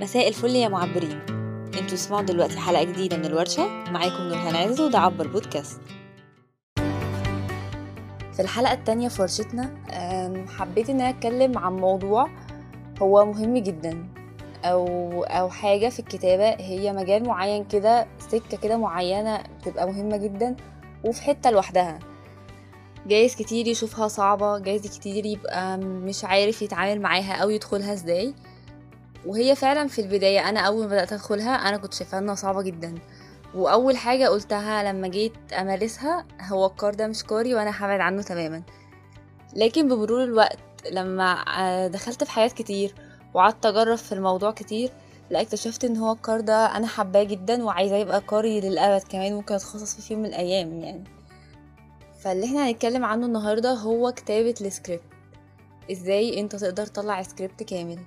مساء الفل يا معبرين. أنتوا تسمعوا دلوقتي حلقة جديدة من الورشة. معاكم نورهان عز وده عبر بودكاست. في الحلقة التانية في ورشتنا حبيت إن أنا أتكلم عن موضوع هو مهم جدا أو أو حاجة في الكتابة. هي مجال معين كده سكة كده معينة بتبقى مهمة جدا وفي حتة لوحدها. جايز كتير يشوفها صعبة جايز كتير يبقى مش عارف يتعامل معاها أو يدخلها إزاي. وهي فعلا في البداية أنا أول ما بدأت أدخلها أنا كنت شايفاها إنها صعبة جدا. وأول حاجة قلتها لما جيت أمارسها هو الكار ده مش كاري وأنا هبعد عنه تماما. لكن بمرور الوقت لما آه، دخلت في حاجات كتير وقعدت أجرب في الموضوع كتير لا اكتشفت إن هو الكار ده أنا حباه جدا وعايزاه يبقى كاري للأبد كمان ممكن أتخصص فيه في يوم من الأيام يعني. فاللي إحنا هنتكلم عنه النهارده هو كتابة السكريبت. إزاي أنت تقدر تطلع سكريبت كامل؟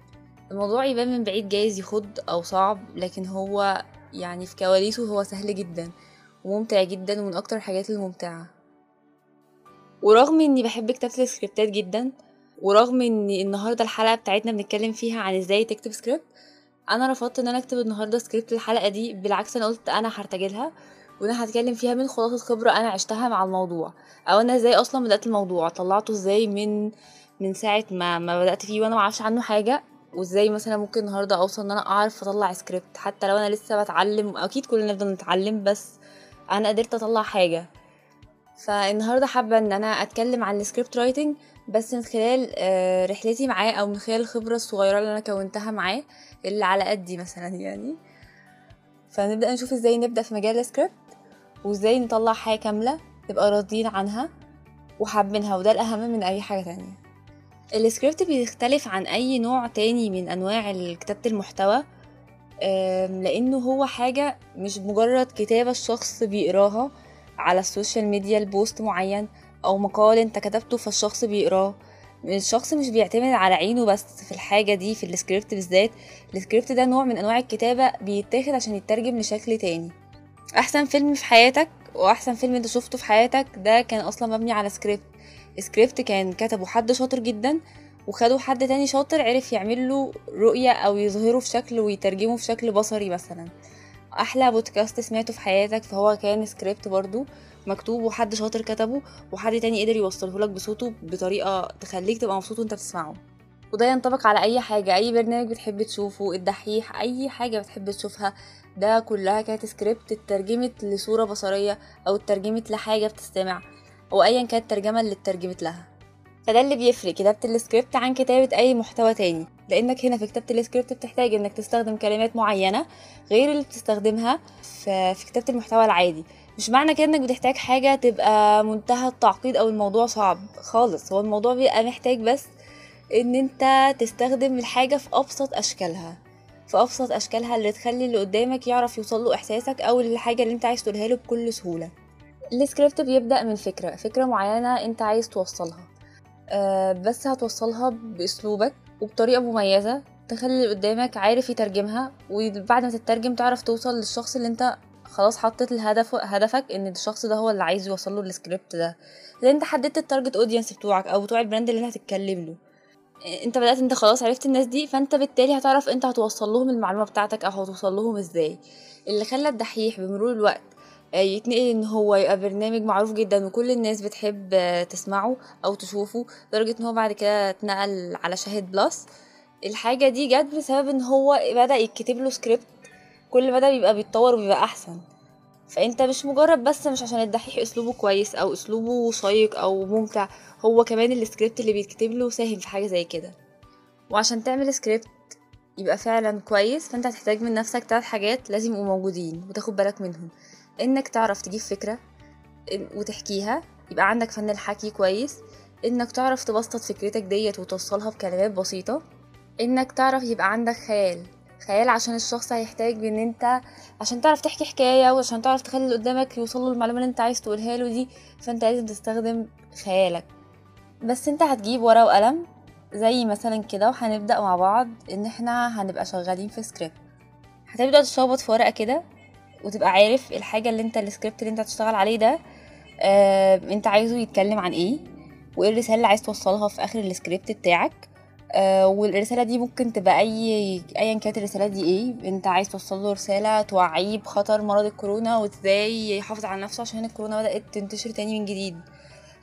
الموضوع يبان من بعيد جايز يخض أو صعب لكن هو يعني في كواليسه هو سهل جدا وممتع جدا ومن أكتر الحاجات الممتعة. ورغم إني بحب كتابة السكريبتات جدا ورغم ان النهاردة الحلقة بتاعتنا بنتكلم فيها عن إزاي تكتب سكريبت أنا رفضت إن أنا أكتب النهاردة سكريبت الحلقة دي بالعكس أنا قلت أنا هرتجلها وأنا هتكلم فيها من خلاصة خبرة أنا عشتها مع الموضوع. أو أنا إزاي أصلا بدأت الموضوع طلعته إزاي من من ساعة ما ما بدأت فيه وأنا معرفش عنه حاجة. وازاي مثلا ممكن النهارده اوصل ان أنا اعرف اطلع سكريبت حتى لو أنا لسه بتعلم أكيد كلنا نفضل نتعلم بس أنا قدرت اطلع حاجة. فالنهارده حابة ان أنا اتكلم عن ال script writing بس من خلال آه، رحلتي معاه أو من خلال الخبره الصغيره اللي أنا كونتها معاه اللي على قدي مثلا يعني. فنبدأ نشوف إزاي نبدأ في مجال السكريبت وازاي نطلع حاجة كاملة نبقى راضيين عنها وحابينها وده الأهم من أي حاجة تانية. السكريبت بيختلف عن أي نوع تاني من أنواع كتابة المحتوى أم، لأنه هو حاجة مش مجرد كتابة الشخص بيقراها على ال social media ل post معين أو مقال أنت كتبته فالشخص بيقراه. الشخص مش بيعتمد على عينه بس في الحاجة دي في السكريبت بالذات. السكريبت ده نوع من أنواع الكتابة بيتاخد عشان يترجم لشكل تاني. أحسن فيلم في حياتك؟ وأحسن فيلم أنت شفته في حياتك ده كان أصلا مبني على script script كان كتبه حد شاطر جدا وخدوا حد تاني شاطر عرف يعمل له رؤية أو يظهره في شكل ويترجمه في شكل بصري مثلا. أحلى بودكاست سمعته في حياتك فهو كان سكريبت برضو مكتوب وحد شاطر كتبه وحد تاني قدر يوصله لك بصوته بطريقة تخليك تبقى مبسوط وأنت بتسمعه. وده ينطبق على أي حاجة أي برنامج بتحب تشوفه الدحيح أي حاجة بتحب تشوفها. ده كلها كانت سكريبت اترجمت لصورة بصرية أو اترجمت لحاجة بتستمع أو ايا كانت الترجمه اللي اترجمت لها. فده اللي بيفرق كتابة السكريبت عن كتابة أي محتوى تاني. لأنك هنا في كتابة السكريبت بتحتاج إنك تستخدم كلمات معينة غير اللي بتستخدمها في, كتابة المحتوى العادي. مش معنى كده إنك بتحتاج حاجة تبقى منتهى التعقيد أو الموضوع صعب خالص. هو الموضوع بيبقى محتاج بس إن أنت تستخدم الحاجة في أبسط أشكالها. في أبسط أشكالها اللي تخلي اللي قدامك يعرف يوصل له إحساسك أو الحاجة اللي أنت عايز تقولها له بكل سهولة. السكريبت بيبدأ من فكرة فكرة معينة أنت عايز توصلها. أه بس هتوصلها بأسلوبك وبطريقة مميزة تخلي اللي قدامك عارف يترجمها وبعد ما تترجم تعرف توصل للشخص اللي أنت خلاص حطيت الهدف هدفك إن الشخص ده هو اللي عايز يوصل له السكريبت ده. لأن أنت حددت ال target audience بتوعك أو بتوع ال brand اللي أنت هتتكلم له. انت بدأت انت خلاص عرفت الناس دي فانت بالتالي هتعرف انت هتوصل لهم المعلومة بتاعتك أو هتوصل لهم إزاي. اللي خلى الدحيح بمرور الوقت آه، يتنقل ان هو يبقى برنامج معروف جدا وكل الناس بتحب آه، تسمعه أو تشوفه لدرجة ان هو بعد كده اتنقل على شاهد بلس. الحاجة دي جت بسبب ان هو بدأ يتكتب له سكريبت كل مدى بيبقى بيتطور وبيبقى أحسن. فأنت مش مجرد بس مش عشان الدحيح أسلوبه كويس أو أسلوبه شيق أو ممتع هو كمان السكريبت اللي بيتكتب له ساهم في حاجة زي كده. وعشان تعمل سكريبت يبقى فعلا كويس فأنت هتحتاج من نفسك تلات حاجات لازم يبقوا موجودين وتاخد بالك منهم. إنك تعرف تجيب فكرة إن- وتحكيها يبقى عندك فن الحكي كويس. إنك تعرف تبسط فكرتك ديت وتوصلها بكلمات بسيطة. إنك تعرف يبقى عندك خيال. خيال عشان الشخص هيحتاج ان أنت عشان تعرف تحكي حكاية وعشان تعرف تخلي اللي قدامك يوصل له المعلومة اللي أنت عايز تقولها له دي فأنت لازم تستخدم خيالك. بس أنت هتجيب ورقة وقلم زي مثلا كده وهنبدأ مع بعض إن إحنا هنبقى شغالين في سكريبت هتبدأ تشخبط في ورقة كده وتبقى عارف الحاجة اللي أنت السكريبت اللي أنت هتشتغل عليه ده آه أنت عايزه يتكلم عن إيه وإيه الرسالة اللي عايز توصلها في آخر السكريبت بتاعك. آه والرسالة دي ممكن تبقى أي أيا كانت الرسالة دي إيه أنت عايز توصل له رسالة توعيه بخطر مرض الكورونا وإزاي يحافظ على نفسه عشان الكورونا بدأت تنتشر تاني من جديد.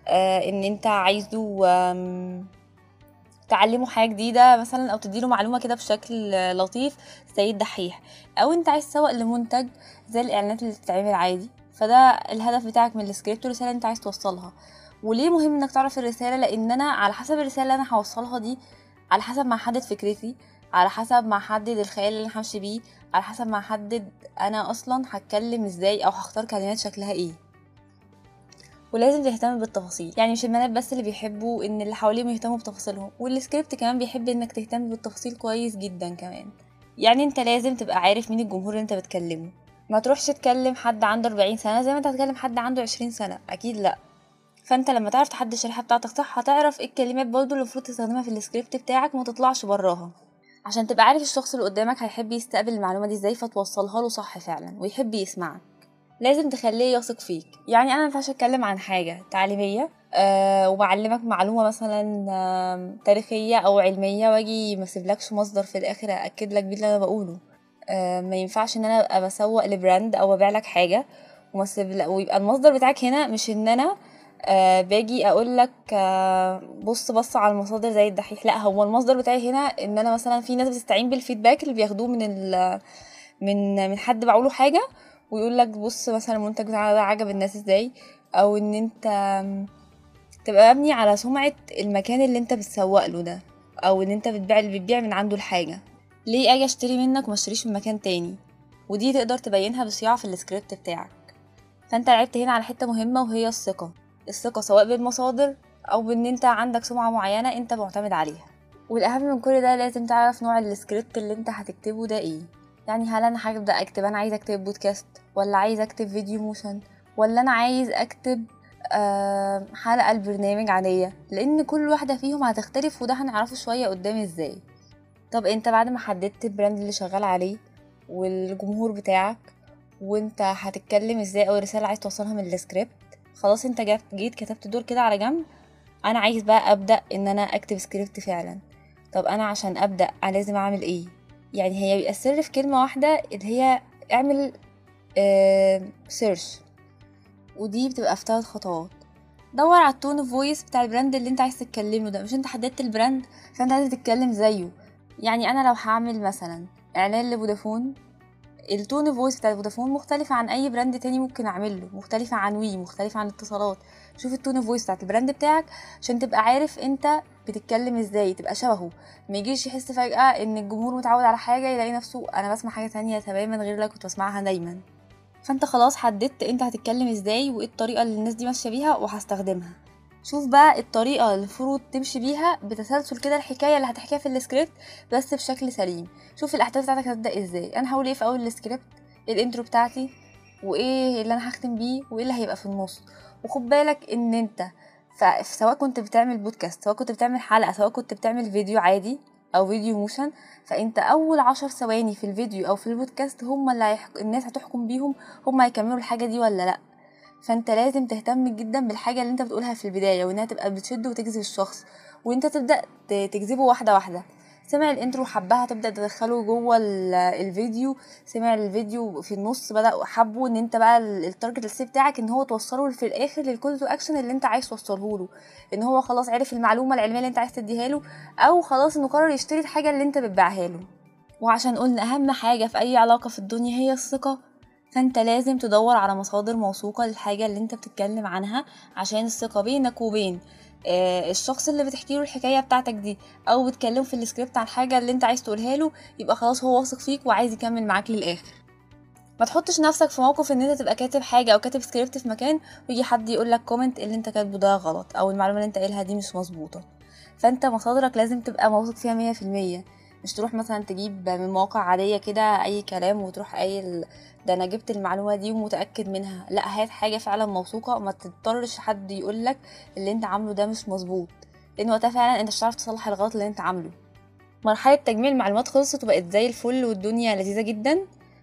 آه إن أنت عايزه تعلمه حاجة جديدة مثلا أو تديله معلومة كده بشكل لطيف زي الدحيح. أو أنت عايز تسوق لمنتج زي الإعلانات اللي بتتعمل عادي. فده الهدف بتاعك من السكريبت والرسالة اللي أنت عايز توصلها. وليه مهم إنك تعرف الرسالة؟ لأن أنا على حسب الرسالة اللي أنا هوصلها دي على حسب ما أحدد فكرتي على حسب ما أحدد الخيال اللي أنا همشي بيه على حسب ما أحدد أنا أصلا هتكلم إزاي أو هختار كلمات شكلها إيه. ولازم تهتم بالتفاصيل. يعني مش البنات بس اللي بيحبوا إن اللي حواليهم يهتموا بتفاصيلهم والسكريبت كمان بيحب إنك تهتم بالتفاصيل كويس جدا كمان. يعني أنت لازم تبقى عارف مين الجمهور اللي أنت بتكلمه. ما تروحش تكلم حد عنده 40 سنة زي ما أنت هتكلم حد عنده 20 سنة. أكيد لأ. فانت لما تعرف تحدد الشريحة بتاعتك صح هتعرف إيه الكلمات برضو اللي المفروض تستخدمها في السكريبت بتاعك وما تطلعش براها. عشان تبقى عارف الشخص اللي قدامك هيحب يستقبل المعلومة دي إزاي فتوصلها له صح فعلا ويحب يسمعك. لازم تخليه يثق فيك. يعني أنا مينفعش أتكلم عن حاجة تعليمية أه وبعلمك معلومة مثلا آه تاريخية أو علمية وأجي ما أسيبلكش مصدر في الآخر اكد لك بيه اللي أنا بقوله. أه ما ينفعش إن أنا أبقى بسوق لبراند أو ببيع لك حاجة وما أسيب- ويبقى المصدر بتاعك هنا مش إن أنا أه باجي أقول لك أه بص بص على المصادر زي الدحيح. لا هو المصدر بتاعي هنا إن أنا مثلا في ناس بتستعين بالفيدباك اللي بياخدوه من من من حد بعوله حاجة ويقول لك بص مثلا المنتج بتاعنا ده عجب الناس إزاي؟ أو إن أنت تبقى مبني على سمعة المكان اللي أنت بتسوق له ده أو إن أنت بتبيع اللي بتبيع من عنده الحاجة. ليه أجي أشتري منك وما أشتريش من مكان تاني؟ ودي تقدر تبينها بصياعة في السكريبت بتاعك. فأنت لعبت هنا على حتة مهمة وهي الثقة. الثقة سواء بالمصادر أو بإن أنت عندك سمعة معينة أنت معتمد عليها. والأهم من كل ده لازم تعرف نوع السكريبت اللي أنت هتكتبه ده إيه. يعني هل أنا هبدا أكتب أنا عايز أكتب بودكاست ولا عايز أكتب فيديو motion ولا أنا عايز أكتب آه، حلقة البرنامج عادية؟ لأن كل واحدة فيهم هتختلف وده هنعرفه شوية قدام إزاي. طب أنت بعد ما حددت ال brand اللي شغال عليه والجمهور بتاعك وأنت هتتكلم إزاي أو الرسالة عايز توصلها من السكريبت خلاص انت جات جيت كتبت دول كده على جنب أنا عايز بقى أبدأ إن أنا أكتب سكريبت فعلا. طب أنا عشان أبدأ لازم أعمل إيه؟ يعني هي السر في كلمة واحدة اللي هي اعمل search ودي بتبقى في ثلاث خطوات. دور على ال tone of voice بتاع ال brand اللي انت عايز تتكلمه ده. مش انت حددت ال brand فانت عايز تتكلم زيه. يعني أنا لو هعمل مثلا إعلان لفودافون ال tone voice بتاع فودافون مختلفة عن أي brand تاني ممكن أعمله مختلفة عن وي مختلفة عن اتصالات. شوف ال tone voice بتاعت ال brand بتاعك عشان تبقى عارف أنت بتتكلم إزاي تبقى شبهه. ما يجيش يحس فجأة إن الجمهور متعود على حاجة يلاقي نفسه أنا بسمع حاجة تانية تماما غير اللي كنت بسمعها دايما. فأنت خلاص حددت أنت هتتكلم إزاي وإيه الطريقة اللي الناس دي ماشية بيها وهستخدمها. شوف بقى الطريقة اللي المفروض تمشي بيها بتسلسل كده الحكاية اللي هتحكيها في السكريبت بس بشكل سليم. شوف الأحداث بتاعتك هتبدأ إزاي. أنا هقول إيه في أول السكريبت؟ ال intro بتاعتي وإيه اللي أنا هختم بيه وإيه اللي هيبقى في النص. وخد بالك إن أنت ف- سواء كنت بتعمل بودكاست سواء كنت بتعمل حلقة سواء كنت بتعمل فيديو عادي أو فيديو motion فأنت أول عشر ثواني في الفيديو أو في البودكاست هم اللي هيحك... الناس هتحكم بيهم هم هيكملوا الحاجة دي ولا لأ. فانت لازم تهتم جدا بالحاجة اللي انت بتقولها في البداية وإنها تبقى بتشد وتجذب الشخص وإنت تبدأ ت- تجذبه واحدة واحدة. سمع ال intro حبها تبدأ تدخله جوه ال- الفيديو. سمع الفيديو في النص بدأ حبه إن انت بقى ال- ال target الاساسي بتاعك إن هو توصله في الآخر لل call to action اللي انت عايز توصله له. إن هو خلاص عرف المعلومة العلمية اللي انت عايز تديها له أو خلاص إنه قرر يشتري الحاجة اللي انت بتبيعها له. وعشان قلنا أهم حاجة في أي علاقة في الدنيا هي الثقة. فانت لازم تدور على مصادر موثوقة للحاجة اللي انت بتتكلم عنها عشان الثقة بينك وبين آه، الشخص اللي بتحكي له الحكاية بتاعتك دي أو بتكلمه في السكريبت عن حاجة اللي انت عايز تقولها له يبقى خلاص هو واثق فيك وعايز يكمل معاك للآخر. ما تحطش نفسك في موقف إن انت تبقى كاتب حاجة أو كاتب سكريبت في مكان ويجي حد يقول لك comment اللي انت كاتبه ده غلط أو المعلومة اللي انت قايلها دي مش مظبوطة. فانت مصادرك لازم تبقى موثوق فيها مية في المية. مش تروح مثلا تجيب من مواقع عادية كده أي كلام وتروح قايل ده أنا جبت المعلومة دي ومتأكد منها. لا هات حاجة فعلا موثوقة وما تضطرش حد يقول لك اللي أنت عامله ده مش مظبوط. لأن وقتها فعلا أنت مش هتعرف تصلح الغلط اللي أنت عامله. مرحلة تجميع المعلومات خلصت وبقت زي الفل والدنيا لذيذة جدا.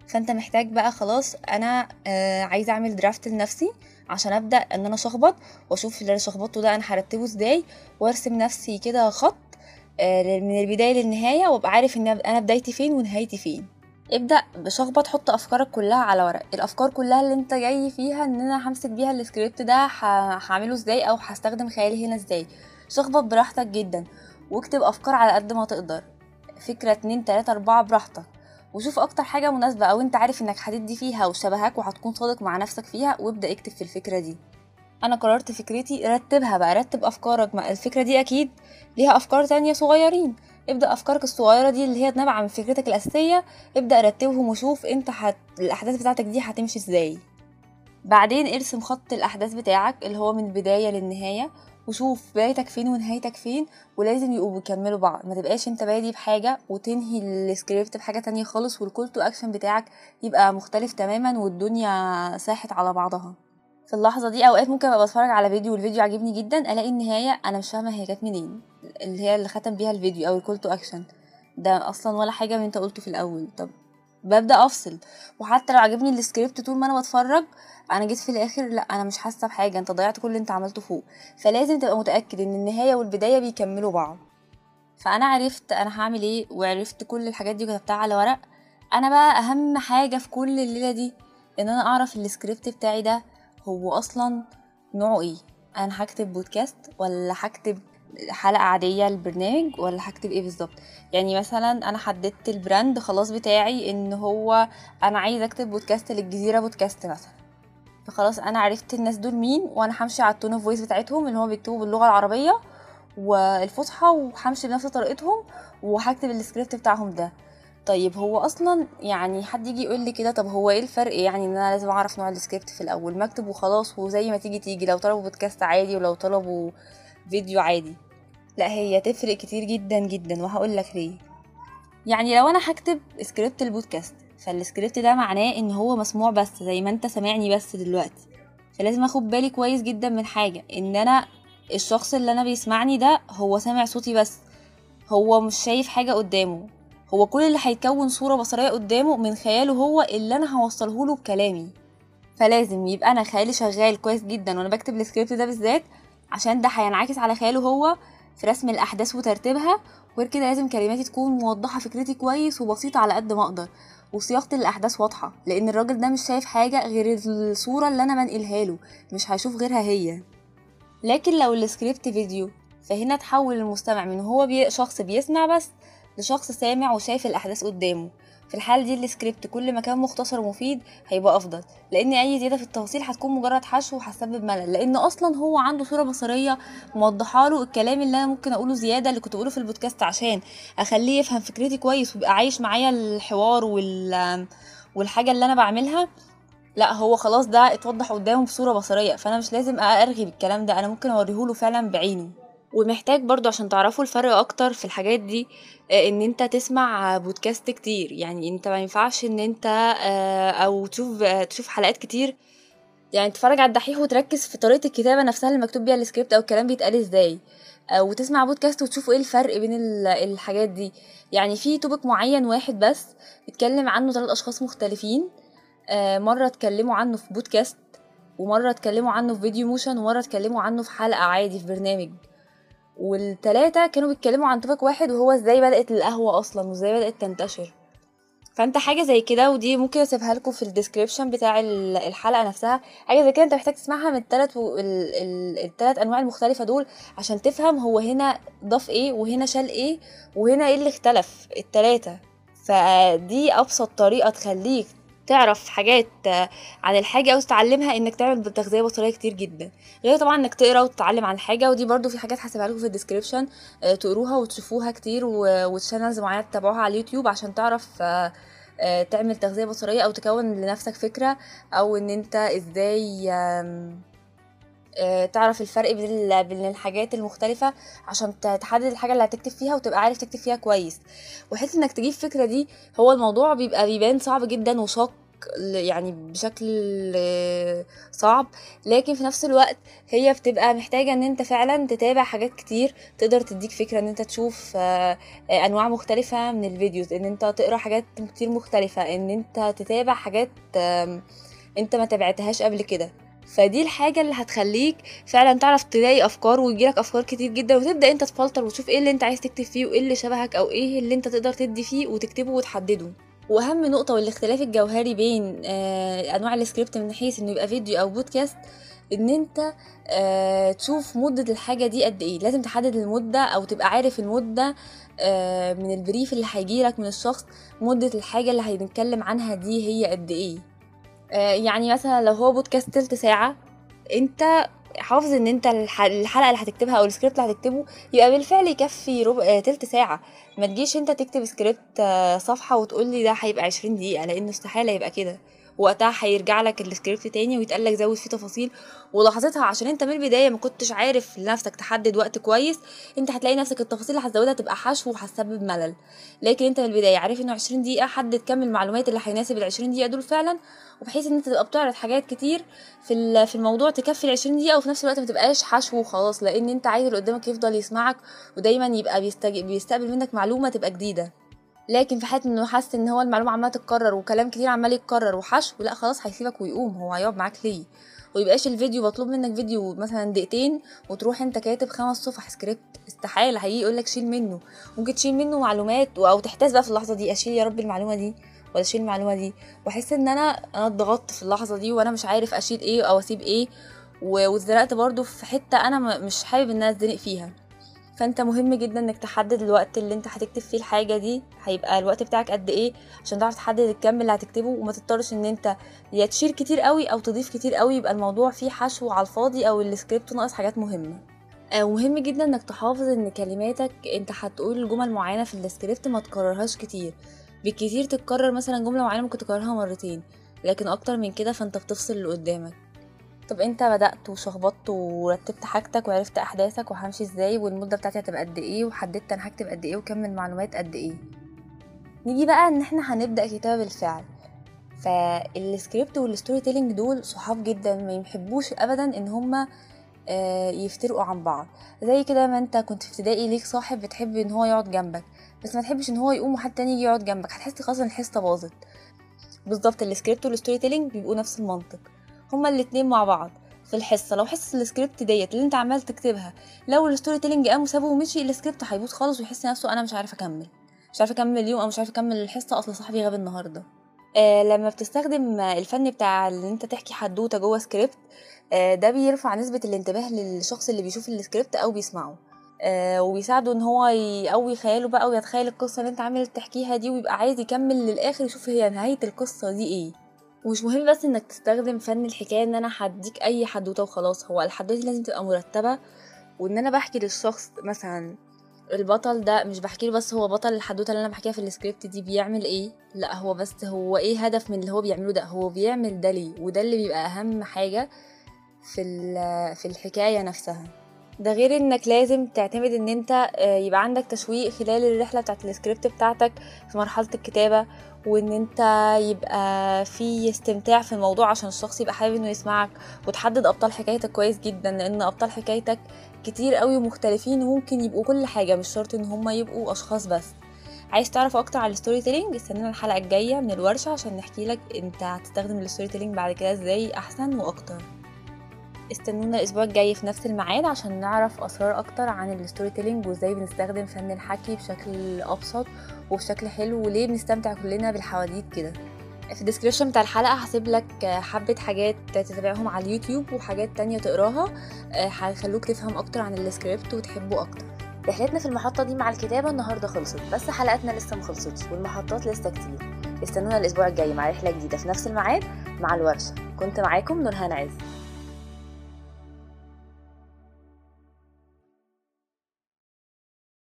فأنت محتاج بقى خلاص أنا آه عايزه أعمل draft لنفسي عشان أبدأ إن أنا أشخبط وأشوف اللي أنا شخبطته ده أنا هرتبه إزاي وأرسم نفسي كده خط من البداية للنهاية وأبقى عارف إن أنا بدايتي فين ونهايتي فين. ابدأ بشخبط حط أفكارك كلها على ورق. الأفكار كلها اللي أنت جاي فيها إن أنا همسك بيها السكريبت ده هعمله إزاي أو هستخدم خيالي هنا إزاي. شخبط براحتك جدا واكتب أفكار على قد ما تقدر. فكرة اتنين تلاتة أربعة براحتك. وشوف أكتر حاجة مناسبة أو أنت عارف إنك هتدي فيها وشبهك وهتكون صادق مع نفسك فيها وابدأ اكتب في الفكرة دي. أنا قررت فكرتي رتبها بقى رتب أفكارك. ما الفكرة دي أكيد ليها أفكار تانية صغيرين. ابدأ أفكارك الصغيرة دي اللي هي نابعه من فكرتك الأساسية. ابدأ رتبهم وشوف أنت حت... الأحداث بتاعتك دي هتمشي إزاي. بعدين ارسم خط الأحداث بتاعك اللي هو من البدايه للنهاية وشوف بدايتك فين ونهايتك فين ولازم يبقوا بيكملوا بعض. ما تبقاش أنت بادي بحاجة وتنهي السكريبت بحاجة تانية خالص وال call to action بتاعك يبقى مختلف تماما والدنيا ساحت على بعضها. في اللحظة دي أوقات ممكن أبقى بتفرج على فيديو والفيديو عجبني جدا ألاقي النهايه أنا مش فاهمة هي جت منين اللي هي اللي ختم بيها الفيديو أو ال call to action ده أصلا ولا حاجة من أنت قلته في الأول. طب ببدأ أفصل. وحتى لو عجبني السكريبت طول ما أنا بتفرج أنا جيت في الآخر لأ أنا مش حاسة بحاجة أنت ضيعت كل اللي أنت عملته فوق. فلازم تبقى متأكد إن النهاية والبداية بيكملوا بعض. فأنا عرفت أنا هعمل إيه وعرفت كل الحاجات دي وكتبتها على ورق. أنا بقى أهم حاجة في كل الليلة دي إن أنا أعرف السكريبت بتاعي ده هو أصلا نوعه إيه؟ أنا هكتب بودكاست ولا هكتب حلقة عادية للبرنامج ولا هكتب إيه بالظبط؟ يعني مثلا أنا حددت ال brand خلاص بتاعي إن هو أنا عايزه أكتب بودكاست للجزيرة بودكاست مثلا. فخلاص أنا عرفت الناس دول مين وأنا همشي على ال tone of voice بتاعتهم اللي هو بيكتبوا باللغة العربية والفصحى وهمشي بنفس طريقتهم وهكتب السكريبت بتاعهم ده. طيب هو أصلا يعني حد يجي يقول لي كده طب هو إيه الفرق؟ يعني إن أنا لازم أعرف نوع السكريبت في الأول. مكتب وخلاص وزي ما تيجي تيجي لو طلبوا بودكاست عادي ولو طلبوا فيديو عادي. لا هي تفرق كتير جدا جدا. وهقول لك ليه. يعني لو أنا هكتب script ال podcast فالسكريبت ده معناه إن هو مسموع بس زي ما أنت سامعني بس دلوقتي. فلازم أخد بالي كويس جدا من حاجة إن أنا الشخص اللي أنا بيسمعني ده هو سامع صوتي بس. هو مش شايف حاجة قدامه. هو كل اللي هيكون صورة بصرية قدامه من خياله هو اللي أنا هوصله له بكلامي. فلازم يبقى أنا خيالي شغال كويس جدا وأنا بكتب السكريبت ده بالذات عشان ده هينعكس على خياله هو في رسم الأحداث وترتيبها وغير كده لازم كلماتي تكون موضحة فكرتي كويس وبسيطة على قد ما أقدر وصياغة الأحداث واضحة لأن الراجل ده مش شايف حاجة غير الصورة اللي أنا بنقلها له مش هيشوف غيرها هي. لكن لو السكريبت فيديو فهنا تحول المستمع من هو بي... شخص بيسمع بس لشخص سامع وشايف الأحداث قدامه. في الحالة دي السكريبت كل ما كان مختصر ومفيد هيبقى أفضل لأن أي زيادة في التفاصيل هتكون مجرد حشو وهتسبب ملل لأن أصلا هو عنده صورة بصرية موضحة له الكلام اللي أنا ممكن أقوله زيادة اللي كنت أقوله في البودكاست عشان أخليه يفهم فكرتي كويس ويبقى عايش معايا الحوار وال والحاجة اللي أنا بعملها. لا هو خلاص ده اتوضح قدامه بصورة بصرية فأنا مش لازم أرغي بالكلام ده أنا ممكن أوريهوله فعلا بعينه. ومحتاج برضو عشان تعرفوا الفرق أكتر في الحاجات دي آه، إن أنت تسمع بودكاست كتير. يعني أنت ما ينفعش إن أنت آه، أو تشوف آه، تشوف حلقات كتير. يعني تتفرج على الدحيح وتركز في طريقة الكتابة نفسها اللي مكتوب بيها السكريبت أو الكلام بيتقال إزاي. وتسمع بودكاست وتشوفوا إيه الفرق بين الحاجات دي. يعني في topic معين واحد بس اتكلم عنه ثلاث أشخاص مختلفين. مرة اتكلموا عنه في بودكاست ومرة اتكلموا عنه في فيديو motion ومرة اتكلموا عنه في حلقة عادي في برنامج. والتلاتة كانوا بيتكلموا عن توبك واحد وهو إزاي بدأت القهوة أصلا وإزاي بدأت تنتشر. فأنت حاجة زي كده ودي ممكن أسيبها لكم في الديسكريبشن بتاع الحلقة نفسها. حاجة زي كده أنت محتاج تسمعها من التلات و... ال... ال... التلات أنواع المختلفة دول عشان تفهم هو هنا ضاف إيه وهنا شال إيه وهنا إيه اللي اختلف التلاتة. فدي أبسط طريقة تخليك تعرف حاجات عن الحاجة أو تتعلمها إنك تعمل تغذية بصرية كتير جدا. غير طبعا إنك تقرأ وتتعلم عن الحاجة ودي برضو في حاجات هسيبها لكم في ال description آه، تقروها وتشوفوها كتير و channels معينة تتابعوها على اليوتيوب عشان تعرف آه، آه، تعمل تغذية بصرية أو تكون لنفسك فكرة أو إن أنت إزاي تعرف الفرق بين الحاجات المختلفة عشان تحدد الحاجة اللي هتكتب فيها وتبقى عارف تكتب فيها كويس. وحيث إنك تجيب فكرة دي هو الموضوع بيبقى بيبان صعب جدا وشاق يعني بشكل صعب. لكن في نفس الوقت هي بتبقى محتاجة إن أنت فعلا تتابع حاجات كتير تقدر تديك فكرة إن أنت تشوف آه، أنواع مختلفة من الفيديوز إن أنت تقرأ حاجات كتير مختلفة إن أنت تتابع حاجات أنت ما تابعتهاش قبل كده. فدي الحاجة اللي هتخليك فعلا تعرف تلاقي أفكار ويجيلك أفكار كتير جدا وتبدأ أنت تفلتر وتشوف إيه اللي أنت عايز تكتب فيه وإيه اللي شبهك أو إيه اللي أنت تقدر تدي فيه وتكتبه وتحدده. وأهم نقطة والاختلاف الجوهري بين آه أنواع السكريبت من حيث إنه يبقى فيديو أو بودكاست إن أنت آه تشوف مدة الحاجة دي قد إيه. لازم تحدد المدة أو تبقى عارف المدة آه من ال brief اللي هيجيلك من الشخص مدة الحاجة اللي هنتكلم عنها دي هي قد إيه. يعني مثلا لو هو بودكاست تلت ساعة أنت حافظ إن أنت الحلقة اللي هتكتبها أو السكريبت اللي هتكتبه يبقى بالفعل يكفي ربع آه تلت ساعة. ما تجيش أنت تكتب سكريبت آه صفحة وتقول لي ده هيبقى عشرين دقيقة لأن استحالة يبقى كده. وقتها هيرجع لك السكريبت تاني ويتقال لك زود فيه تفاصيل. ولحظتها عشان انت من البداية ما كنتش عارف لنفسك تحدد وقت كويس انت هتلاقي نفسك التفاصيل اللي هتزودها تبقى حشو وهتسبب ملل. لكن انت من البداية عارف انه 20 دقيقة حدد كم المعلومات اللي هيناسب ال 20 دقيقة دول فعلا وبحيث ان انت تبقى بتعرض حاجات كتير في في الموضوع تكفي ال 20 دقيقة وفي نفس الوقت ما تبقاش حشو وخلاص. لأن انت عايز اللي قدامك يفضل يسمعك ودايما يبقى بيستقبل منك معلومة تبقى جديدة. لكن في حاله انه حاسس ان هو المعلومة عمالة تتكرر وكلام كتير عمال يتكرر وحشو لا خلاص هيسيبك ويقوم هو هيقعد معاك ليه؟ ويبقاش الفيديو مطلوب منك فيديو مثلا دقيقتين وتروح انت كاتب خمس صفح سكريبت استحالة هيجي يقول لك شيل منه. ممكن تشيل منه معلومات أو تحتاج بقى في اللحظة دي أشيل يا رب المعلومة دي ولا أشيل المعلومة دي. وأحس إن أنا أنا اتضغطت في اللحظة دي وأنا مش عارف أشيل إيه أو أسيب إيه واتزنقت برضو في حتة أنا مش حابب إن أنا أتزنق فيها. فانت مهم جدا انك تحدد الوقت اللي انت هتكتب فيه الحاجة دي هيبقى الوقت بتاعك قد إيه عشان تعرف تحدد الكم اللي هتكتبه وما تضطرش ان انت يا تشيل كتير قوي أو تضيف كتير قوي يبقى الموضوع فيه حشو على الفاضي أو السكريبت ناقص حاجات مهمة. ومهم جدا انك تحافظ ان كلماتك انت هتقول جمل معينة في السكريبت ما تكررهاش كتير. بالكتير تتكرر مثلا جملة معينة ممكن تكررها مرتين لكن أكتر من كده فانت بتفصل اللي قدامك. طب انت بدأت وشخبطت ورتبت حاجتك وعرفت أحداثك وهمشي إزاي والمدة بتاعتي هتبقى قد إيه وحددت أنا هكتب قد إيه وكم المعلومات قد إيه. نيجي بقى إن إحنا هنبدأ كتابة بالفعل فال script وال storytelling دول صحاب جدا ما يحبوش ابدا إن هما يفترقوا عن بعض. زي كده ما انت كنت في ابتدائي ليك صاحب بتحب إن هو يقعد جنبك بس ما تحبش إن هو يقوم وحد تاني يجي يقعد جنبك. هتحس خلاص إن الحصة باظت. بالظبط ال script وال storytelling بيبقوا نفس المنطق. هما الاتنين مع بعض في الحصة. لو حصة السكريبت ديت اللي انت عمال تكتبها لو ال storytelling قام وسابه ومشي السكريبت هيبوظ خالص ويحس نفسه أنا مش عارف أكمل. مش عارف أكمل اليوم أو مش عارف أكمل الحصة أصل صاحبي غاب النهارده. آه لما بتستخدم الفن بتاع ان انت تحكي حدوتة جوه سكريبت آه ده بيرفع نسبة الانتباه للشخص اللي بيشوف السكريبت أو بيسمعه. آه وبيساعده إن هو يقوي خياله بقى ويتخيل القصة اللي انت عامل تحكيها دي ويبقى عايز يكمل للآخر يشوف هي نهاية القصة دي إيه. ومش مهم بس إنك تستخدم فن الحكاية إن أنا هديك أي حدوتة وخلاص. هو الحدوتة لازم تبقى مرتبة وإن أنا بحكي للشخص مثلا البطل ده مش بحكي له بس هو بطل الحدوتة اللي أنا بحكيها في السكريبت دي بيعمل إيه لا هو بس هو إيه هدف من اللي هو بيعمله ده؟ هو بيعمل ده ليه؟ وده اللي بيبقى أهم حاجة في في الحكاية نفسها. ده غير إنك لازم تعتمد إن أنت يبقى عندك تشويق خلال الرحلة بتاعت السكريبت بتاعتك في مرحلة الكتابة وإن أنت يبقى في استمتاع في الموضوع عشان الشخص يبقى حابب إنه يسمعك وتحدد أبطال حكايتك كويس جدا لأن أبطال حكايتك كتير قوي مختلفين وممكن يبقوا كل حاجة مش شرط إن هم يبقوا أشخاص بس. عايز تعرف أكتر على ال storytelling استنانا الحلقة الجاية من الورشة عشان نحكي لك أنت هتستخدم ال storytelling بعد كده إزاي أحسن وأكتر. استنونا الأسبوع الجاي في نفس الميعاد عشان نعرف أسرار أكتر عن ال storytelling وإزاي بنستخدم فن الحكي بشكل أبسط وبشكل حلو وليه بنستمتع كلنا بالحواديت كده. في ال description بتاع الحلقة هسيب لك حبة حاجات تتابعهم على اليوتيوب وحاجات تانية تقراها هيخلوك تفهم أكتر عن السكريبت وتحبه أكتر. رحلتنا في المحطة دي مع الكتابة النهاردة خلصت بس حلقتنا لسه مخلصتش والمحطات لسه كتير. استنونا الأسبوع الجاي مع رحلة جديدة في نفس الميعاد مع الورشة. كنت معاكم نورهان عز.